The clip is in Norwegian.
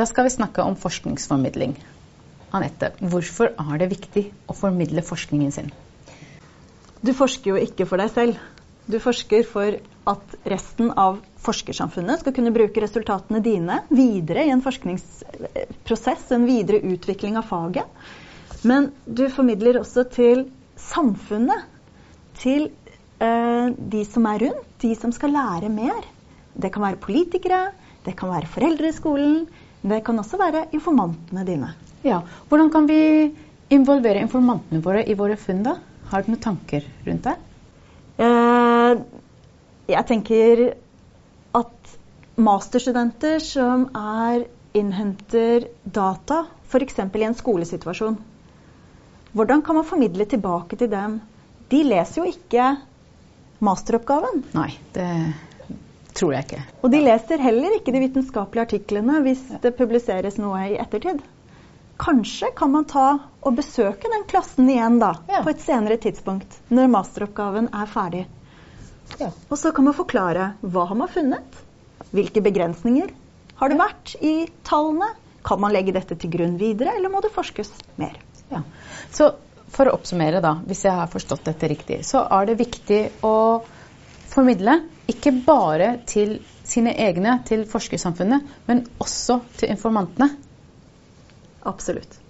Da skal vi snakke om forskningsformidling. Anette, hvorfor er det viktig å formidle forskningen sin? Du forsker jo ikke for deg selv. Du forsker for at resten av forskersamfunnet skal kunne bruke resultatene dine videre i en forskningsprosess, en videre utvikling av faget. Men du formidler også til samfunnet. Til eh, de som er rundt, de som skal lære mer. Det kan være politikere, det kan være foreldre i skolen. Det kan også være informantene dine. Ja, Hvordan kan vi involvere informantene våre i våre funn? da? Har du noen tanker rundt det? Eh, jeg tenker at masterstudenter som er innhenter data, f.eks. i en skolesituasjon Hvordan kan man formidle tilbake til dem? De leser jo ikke masteroppgaven. Nei, det tror jeg ikke. Og de leser heller ikke de vitenskapelige artiklene hvis det publiseres noe i ettertid. Kanskje kan man ta og besøke den klassen igjen da, ja. på et senere tidspunkt, når masteroppgaven er ferdig. Ja. Og så kan man forklare hva har man funnet, hvilke begrensninger har det vært i tallene, kan man legge dette til grunn videre, eller må det forskes mer? Ja. Så for å oppsummere, da, hvis jeg har forstått dette riktig, så er det viktig å formidle ikke bare til sine egne, til forskersamfunnet, men også til informantene. Absolutt.